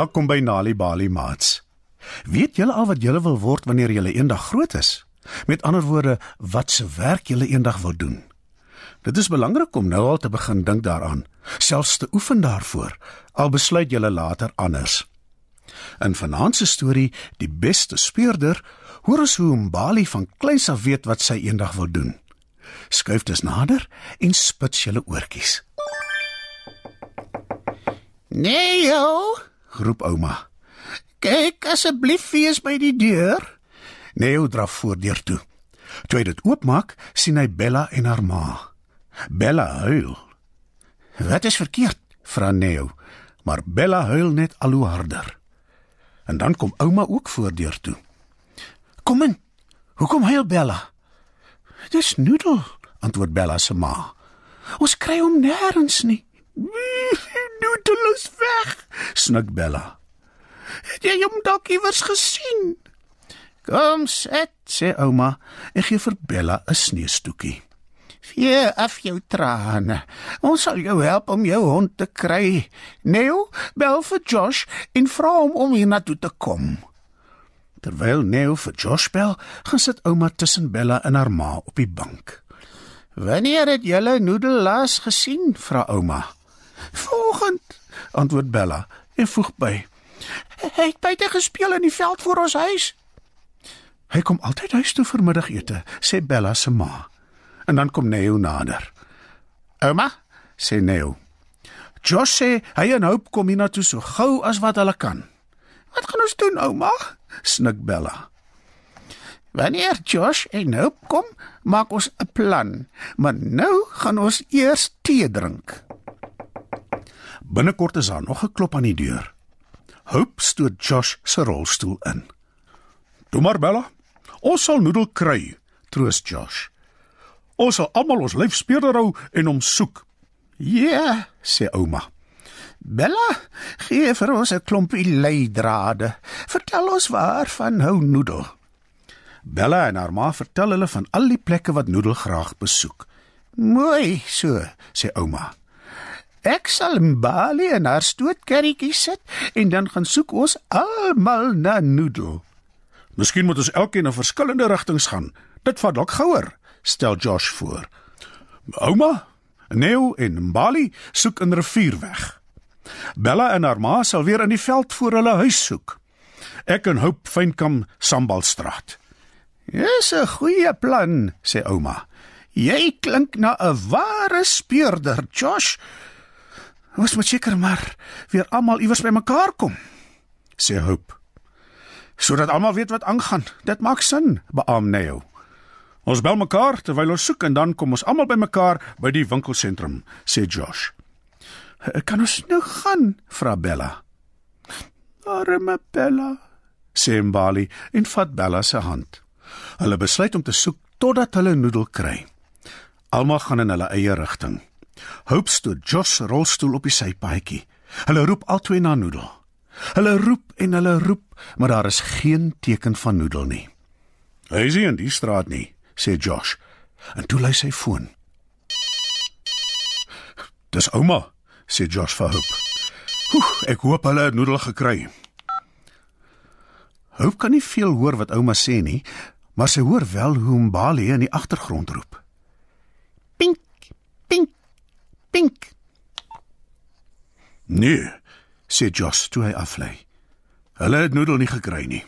Welkom by Nali Bali Mats. Weet julle al wat julle wil word wanneer julle eendag groot is? Met ander woorde, wat se werk julle eendag wil doen? Dit is belangrik om nou al te begin dink daaraan, selfs te oefen daarvoor, al besluit julle later anders. In vanaand se storie, Die beste speurder, hoor ons hoe Mbali van kleins af weet wat sy eendag wil doen. Skuif dus nader en spits julle oortjies. Nee, jou, Roep ouma. kyk asseblief wees by die deur. Neo draf voordeur toe. Toe hy dit oopmaak, sien hy Bella en haar ma. Bella huil. Wat is verkeerd? vra Neo, maar Bella huil net al hoe harder. En dan kom ouma ook voordeur toe. Kom in. Hoekom huil Bella? Dis Noodle, antwoord Bella se ma. Ons kry hom nêrens nie. Noodle is weg, snik Bella. Het jy hom dalk iewers gesien? Kom sit, sê ouma en gee vir Bella 'n sneeustoekie. Vee af jou trane. Ons sal jou help om jou hond te kry. Neo, bel vir Josh en vra hom om hiernatoe te kom. Terwyl Neo vir Josh bel, gaan sit ouma tussen Bella en haar ma op die bank. Wanneer het julle noedel laas gesien? Vra ouma. Vanoggend, Antwoord Bella en voeg by: hy het buite gespeel in die veld voor ons huis. Hy kom altyd huis toe vir middagete, sê Bella se ma. En dan kom Neo nader. Ouma, sê Neo. Josh sê hy en Hope kom hiernatoe so gou as wat hulle kan. Wat gaan ons doen, ouma? Snik Bella. Wanneer Josh en Hope kom, maak ons 'n plan. Maar nou gaan ons eers tee drink. Binnekort is daar nog 'n klop aan die deur. Hope stoot Josh se rolstoel in. "Toe maar Bella, ons sal noedel kry," troos Josh. "Ons sal almal ons lyf speurder hou en hom soek." Ja, sê ouma. Bella, gee vir ons 'n klompie leidrade. Vertel ons waarvan hou noedel. Bella en haar ma vertel hulle van al die plekke wat Noedel graag besoek. Mooi so. Sê ouma. Ek sal in Bali en haar stootkarretjie sit en dan gaan soek ons almal na noedel. Miskien moet ons elkeen in verskillende rigtings gaan. Dit vat dalk gouer, stel Josh voor. Ouma, Neo en Mbali soek in rivierweg. Bella en haar ma sal weer in die veld voor hulle huis soek. Ek en Hope fynkam Sambalstraat. Dis 'n goeie plan, sê ouma. Jy klink na 'n ware speurder, Josh. Ons moet seker maar weer almal iewers bymekaar kom, sê Hope. Sodat almal weet wat aangaan. Dit maak sin, beam Neo. Ons bel mekaar terwyl ons soek en dan kom ons almal bymekaar by die winkelsentrum, sê Josh. Kan ons nou gaan? vra Bella. Arme Bella. sê Mbali en vat Bella se hand. Hulle besluit om te soek totdat hulle noedel kry. Almal gaan in hulle eie rigting. Hope stoot Josh se rolstoel op die sypaadjie. Hulle roep albei na noedel. Hulle roep en hulle roep, maar daar is geen teken van noedel nie. Hy is nie in die straat nie, sê Josh. En toe lui sy foon. Dis ouma, sê Josh vir Hope. Oeh, ek hoop hulle het noedel gekry. Hope kan nie veel hoor wat ouma sê nie, maar sy hoor wel hoe Mbali in die agtergrond roep. Pink, pink. Nee, sê Josh toe hy aflei. Hulle het noedel nie gekry nie.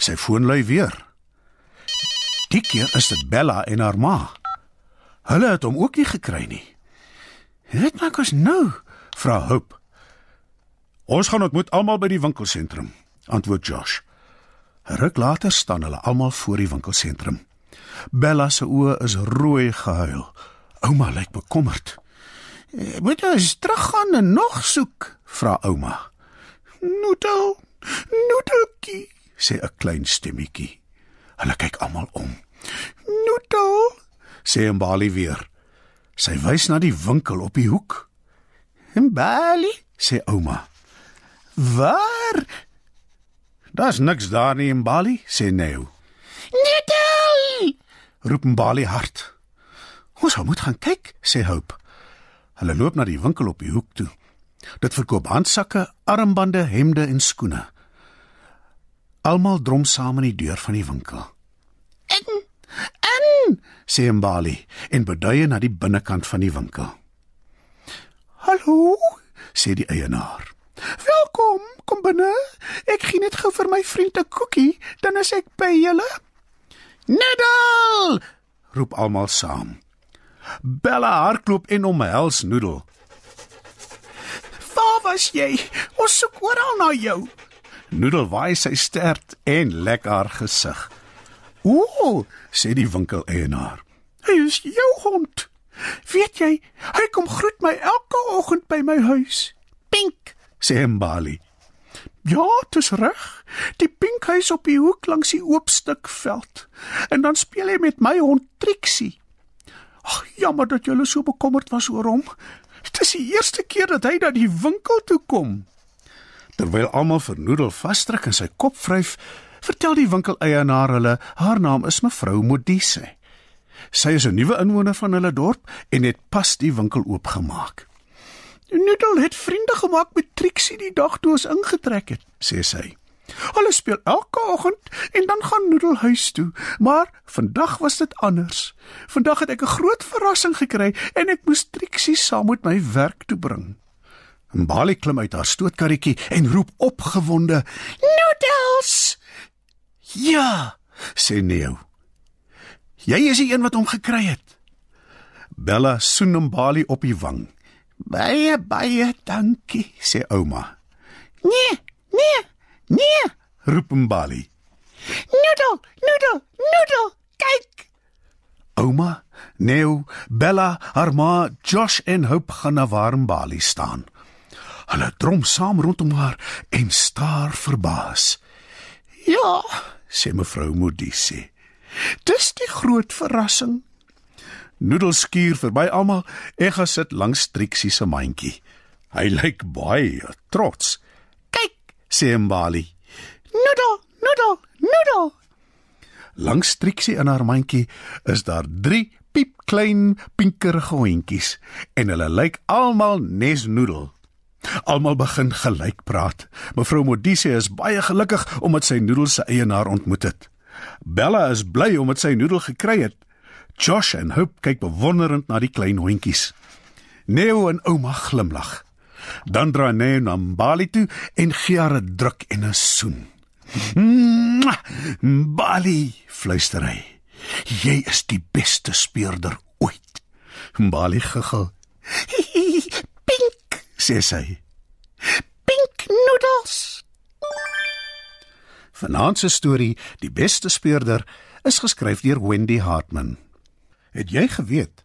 Sy foon lui weer. Die keer is dit Bella en haar ma. Hulle het hom ook nie gekry nie. Wat maak ons nou? Vra Hope. Ons gaan ontmoet almal by die winkelsentrum, antwoord Josh. 'n Ruk later staan hulle almal voor die winkelsentrum. Bella se oë is rooi gehuil. Ouma lyk bekommerd. Moet ons teruggaan en nog soek? Vra ouma. Noedel, noedeltjie, sê 'n klein stemmetjie. Hulle kyk almal om. noedel. Sê Mbali weer. Sy wys na die winkel op die hoek. En Bali, Sê ouma. waar? Daar's niks daar nie in Bali, sê Neo. Noedel! Roep Mbali hard. Ons sal moet gaan kyk, sê Hope. Hulle loop na die winkel op die hoek toe. Dit verkoop handsakke, armbande, hemde en skoene. Almal drom saam in die deur van die winkel. En en Sê Mbali en beduie na die binnekant van die winkel. hallo, Sê die eienaar. welkom, kom binne. Ek gee net gou vir my vriend 'n koekie, dan is ek by julle. Noodle! roep almal saam. Bella hardloop en omhels Noodle. Waar was jy? Ons soek oral na jou. Noodle waai sy stert en lek haar gesig. "O," sê die winkeleienaar. Hy is jou hond. Weet jy, hy kom groet my elke oggend by my huis. Pink. sê Mbali. Ja, dis reg. Die pinkhuis op die hoek langs die oop stuk veld. En dan speel hy met my hond Trixie. Ag, jammer dat jy so bekommerd was oor hom. Dit is die eerste keer dat hy na die winkel toe kom. Terwyl almal vir Noodle vasdruk en sy kop vryf, vertel die winkeleienaar hulle haar naam is mevrou Modise. Sy is 'n nuwe inwoner van hulle dorp en het pas die winkel oopgemaak. Noodle het vriende gemaak met Trixie die dag toe ons ingetrek het, sê sy. Hulle speel elke oggend en dan gaan Noodle huis toe, maar vandag was dit anders. Vandag het ek 'n groot verrassing gekry en ek moes Trixie saam met my werk toe bring. Mbali klim uit haar stootkarretjie en roep opgewonde: Noodles! "Ja!" sê Neo. "Jy is die een wat hom gekry het." Bella soen Mbali op die wang. Baie baie dankie. sê ouma. Nee, nee, nee. Roep Mbali. Noodle, noodle, noodle. Kyk. Ouma, Neo, Bella, haar ma, Josh en Hope gaan na waar Mbali staan. Hulle drom saam rondom haar en staar verbaas. Ja, sê mevrou Modise. dis die groot verrassing. Noodle skuur verby almal en gaan sit langs Trixie se mandjie. Hy lyk baie trots. Sê Mbali. Noodle, noodle, noodle. Langs Trixie in haar mandjie is daar 3 piepklein pinkerige hondjies en hulle lyk almal nes Noodle. Almal begin gelyk praat. Mevrou Modise is baie gelukkig omdat sy Noodle se eienaar ontmoet het. Bella is bly omdat sy Noodle gekry het. Josh en Hope kyk bewonderend na die klein hondjies. Neo en ouma glimlag. Dan draai Neo na Mbali toe en gee haar 'n druk en 'n soen. Mbali, fluister hy. Jy is die beste speurder ooit. Mbali giggel. Pink, Sê sy. pink noodles. Vanaand se storie, Die beste speurder, is geskryf deur Wendy Hartman. Het jy geweet